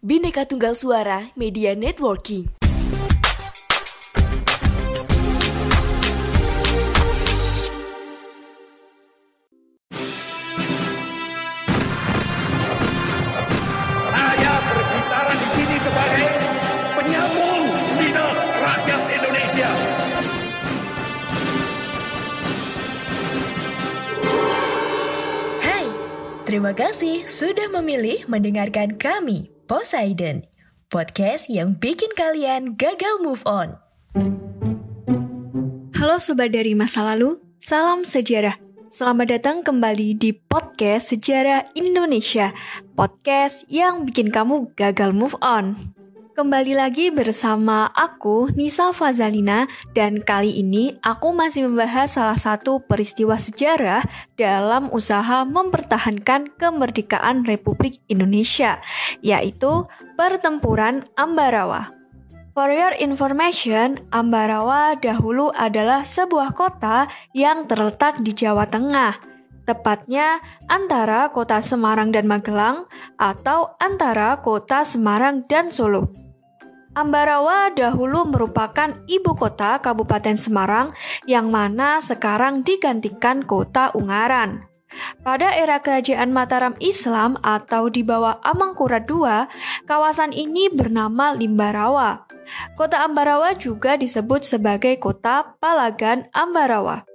Bineka Tunggal Suara Media Networking. Terima kasih sudah memilih mendengarkan kami, Poseidon, podcast yang bikin kalian gagal move on. Halo sobat dari masa lalu, salam sejarah. Selamat datang kembali di podcast Sejarah Indonesia, podcast yang bikin kamu gagal move on. Kembali lagi bersama aku, Nisa Fazalina, dan kali ini aku masih membahas salah satu peristiwa sejarah dalam usaha mempertahankan kemerdekaan Republik Indonesia, yaitu pertempuran Ambarawa. For your information, Ambarawa dahulu adalah sebuah kota yang terletak di Jawa Tengah, tepatnya antara kota Semarang dan Magelang atau antara kota Semarang dan Solo. Ambarawa dahulu merupakan ibu kota Kabupaten Semarang yang mana sekarang digantikan kota Ungaran. Pada era kerajaan Mataram Islam atau di bawah Amangkurat II, kawasan ini bernama Limbarawa. Kota Ambarawa juga disebut sebagai kota Palagan Ambarawa.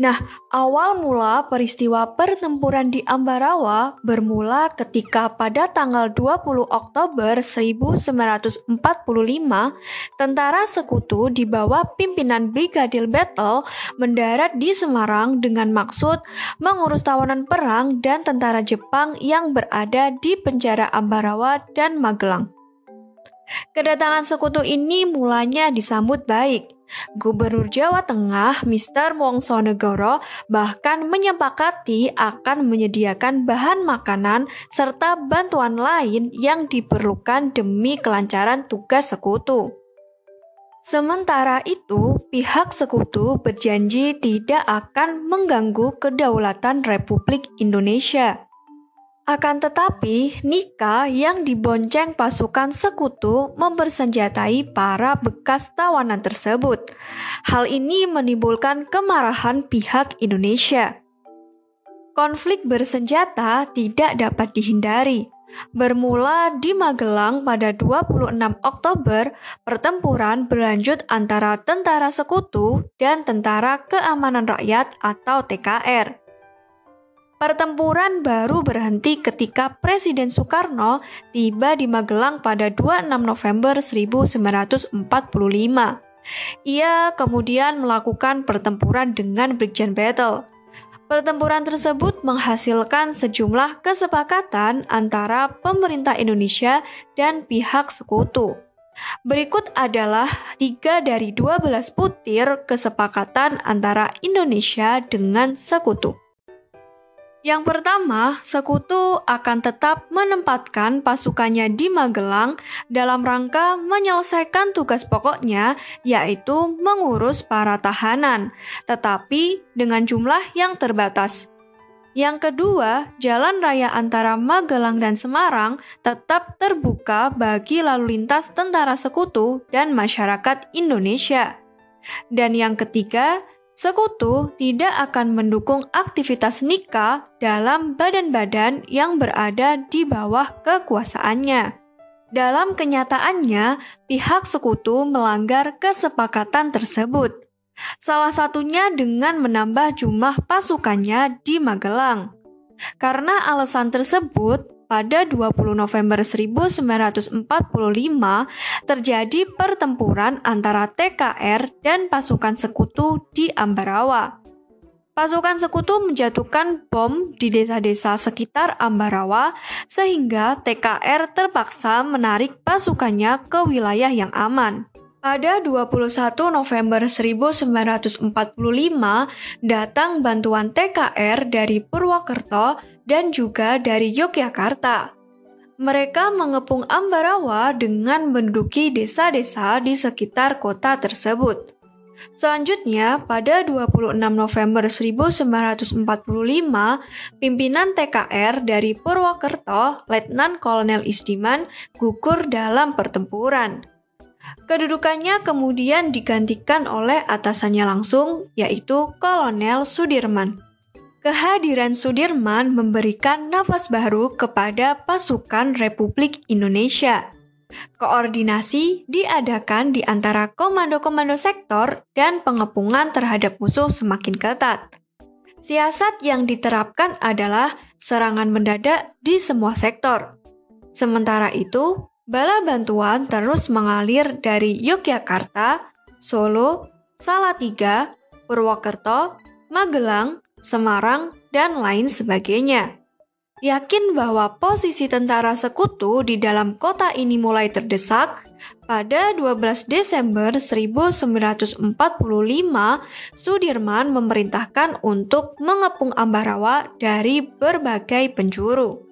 Nah, awal mula peristiwa pertempuran di Ambarawa bermula ketika pada tanggal 20 Oktober 1945, tentara sekutu di bawah pimpinan Brigadir Battle mendarat di Semarang dengan maksud mengurus tawanan perang dan tentara Jepang yang berada di penjara Ambarawa dan Magelang. Kedatangan sekutu ini mulanya disambut baik. Gubernur Jawa Tengah, Mr. Wongsonegoro, bahkan menyepakati akan menyediakan bahan makanan serta bantuan lain yang diperlukan demi kelancaran tugas sekutu. Sementara itu, pihak sekutu berjanji tidak akan mengganggu kedaulatan Republik Indonesia. Akan tetapi, Nika yang dibonceng pasukan sekutu mempersenjatai para bekas tawanan tersebut. Hal ini menimbulkan kemarahan pihak Indonesia. Konflik bersenjata tidak dapat dihindari. Bermula di Magelang pada 26 Oktober, pertempuran berlanjut antara tentara sekutu dan Tentara Keamanan Rakyat atau TKR. Pertempuran baru berhenti ketika Presiden Soekarno tiba di Magelang pada 26 November 1945. Ia kemudian melakukan pertempuran dengan Brigjen Battle. Pertempuran tersebut menghasilkan sejumlah kesepakatan antara pemerintah Indonesia dan pihak sekutu. Berikut adalah tiga dari 12 butir kesepakatan antara Indonesia dengan sekutu. Yang pertama, sekutu akan tetap menempatkan pasukannya di Magelang dalam rangka menyelesaikan tugas pokoknya, yaitu mengurus para tahanan, tetapi dengan jumlah yang terbatas. Yang kedua, jalan raya antara Magelang dan Semarang tetap terbuka bagi lalu lintas tentara sekutu dan masyarakat Indonesia. Dan yang ketiga, Sekutu tidak akan mendukung aktivitas nikah dalam badan-badan yang berada di bawah kekuasaannya. Dalam kenyataannya, pihak sekutu melanggar kesepakatan tersebut. Salah satunya dengan menambah jumlah pasukannya di Magelang. Karena alasan tersebut, pada 20 November 1945 terjadi pertempuran antara TKR dan pasukan sekutu di Ambarawa. Pasukan sekutu menjatuhkan bom di desa-desa sekitar Ambarawa sehingga TKR terpaksa menarik pasukannya ke wilayah yang aman. Pada 21 November 1945, datang bantuan TKR dari Purwokerto dan juga dari Yogyakarta. Mereka mengepung Ambarawa dengan menduduki desa-desa di sekitar kota tersebut. Selanjutnya, pada 26 November 1945, pimpinan TKR dari Purwokerto, Letnan Kolonel Isdiman, gugur dalam pertempuran. Kedudukannya kemudian digantikan oleh atasannya langsung, yaitu Kolonel Sudirman. Kehadiran Sudirman memberikan nafas baru kepada pasukan Republik Indonesia. Koordinasi diadakan di antara komando-komando sektor dan pengepungan terhadap musuh semakin ketat. Siasat yang diterapkan adalah serangan mendadak di semua sektor. Sementara itu, bala bantuan terus mengalir dari Yogyakarta, Solo, Salatiga, Purwokerto, Magelang, Semarang, dan lain sebagainya. Yakin bahwa posisi tentara sekutu di dalam kota ini mulai terdesak, pada 12 Desember 1945, Sudirman memerintahkan untuk mengepung Ambarawa dari berbagai penjuru.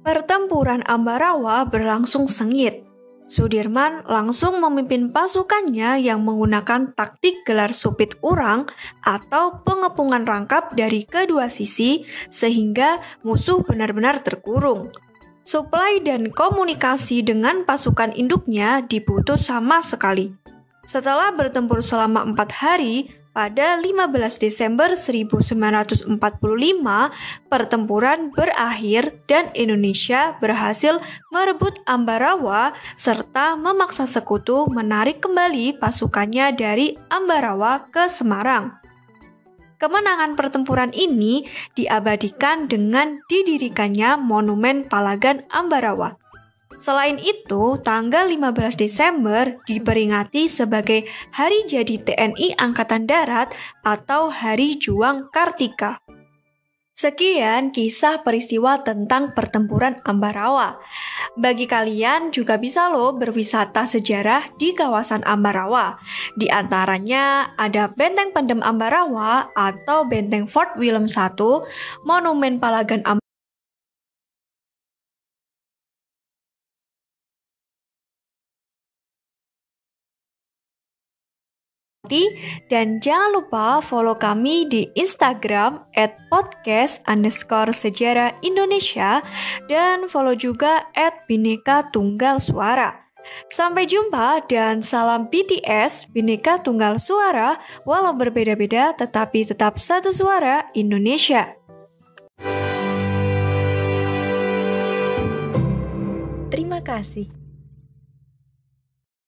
Pertempuran Ambarawa berlangsung sengit, Sudirman langsung memimpin pasukannya yang menggunakan taktik gelar supit urang atau pengepungan rangkap dari kedua sisi sehingga musuh benar-benar terkurung. Suplai dan komunikasi dengan pasukan induknya diputus sama sekali. Setelah bertempur selama empat hari, pada 15 Desember 1945, pertempuran berakhir dan Indonesia berhasil merebut Ambarawa serta memaksa sekutu menarik kembali pasukannya dari Ambarawa ke Semarang. Kemenangan pertempuran ini diabadikan dengan didirikannya Monumen Palagan Ambarawa. Selain itu, tanggal 15 Desember diperingati sebagai Hari Jadi TNI Angkatan Darat atau Hari Juang Kartika. Sekian kisah peristiwa tentang pertempuran Ambarawa. Bagi kalian juga bisa loh berwisata sejarah di kawasan Ambarawa. Di antaranya ada Benteng Pendem Ambarawa atau Benteng Fort William I, Monumen Palagan Ambarawa, dan jangan lupa follow kami di Instagram at podcast underscore sejarah Indonesia dan follow juga at Bineka Tunggal Suara. Sampai jumpa dan salam BTS Bineka Tunggal Suara walau berbeda-beda tetapi tetap satu suara Indonesia. Terima kasih.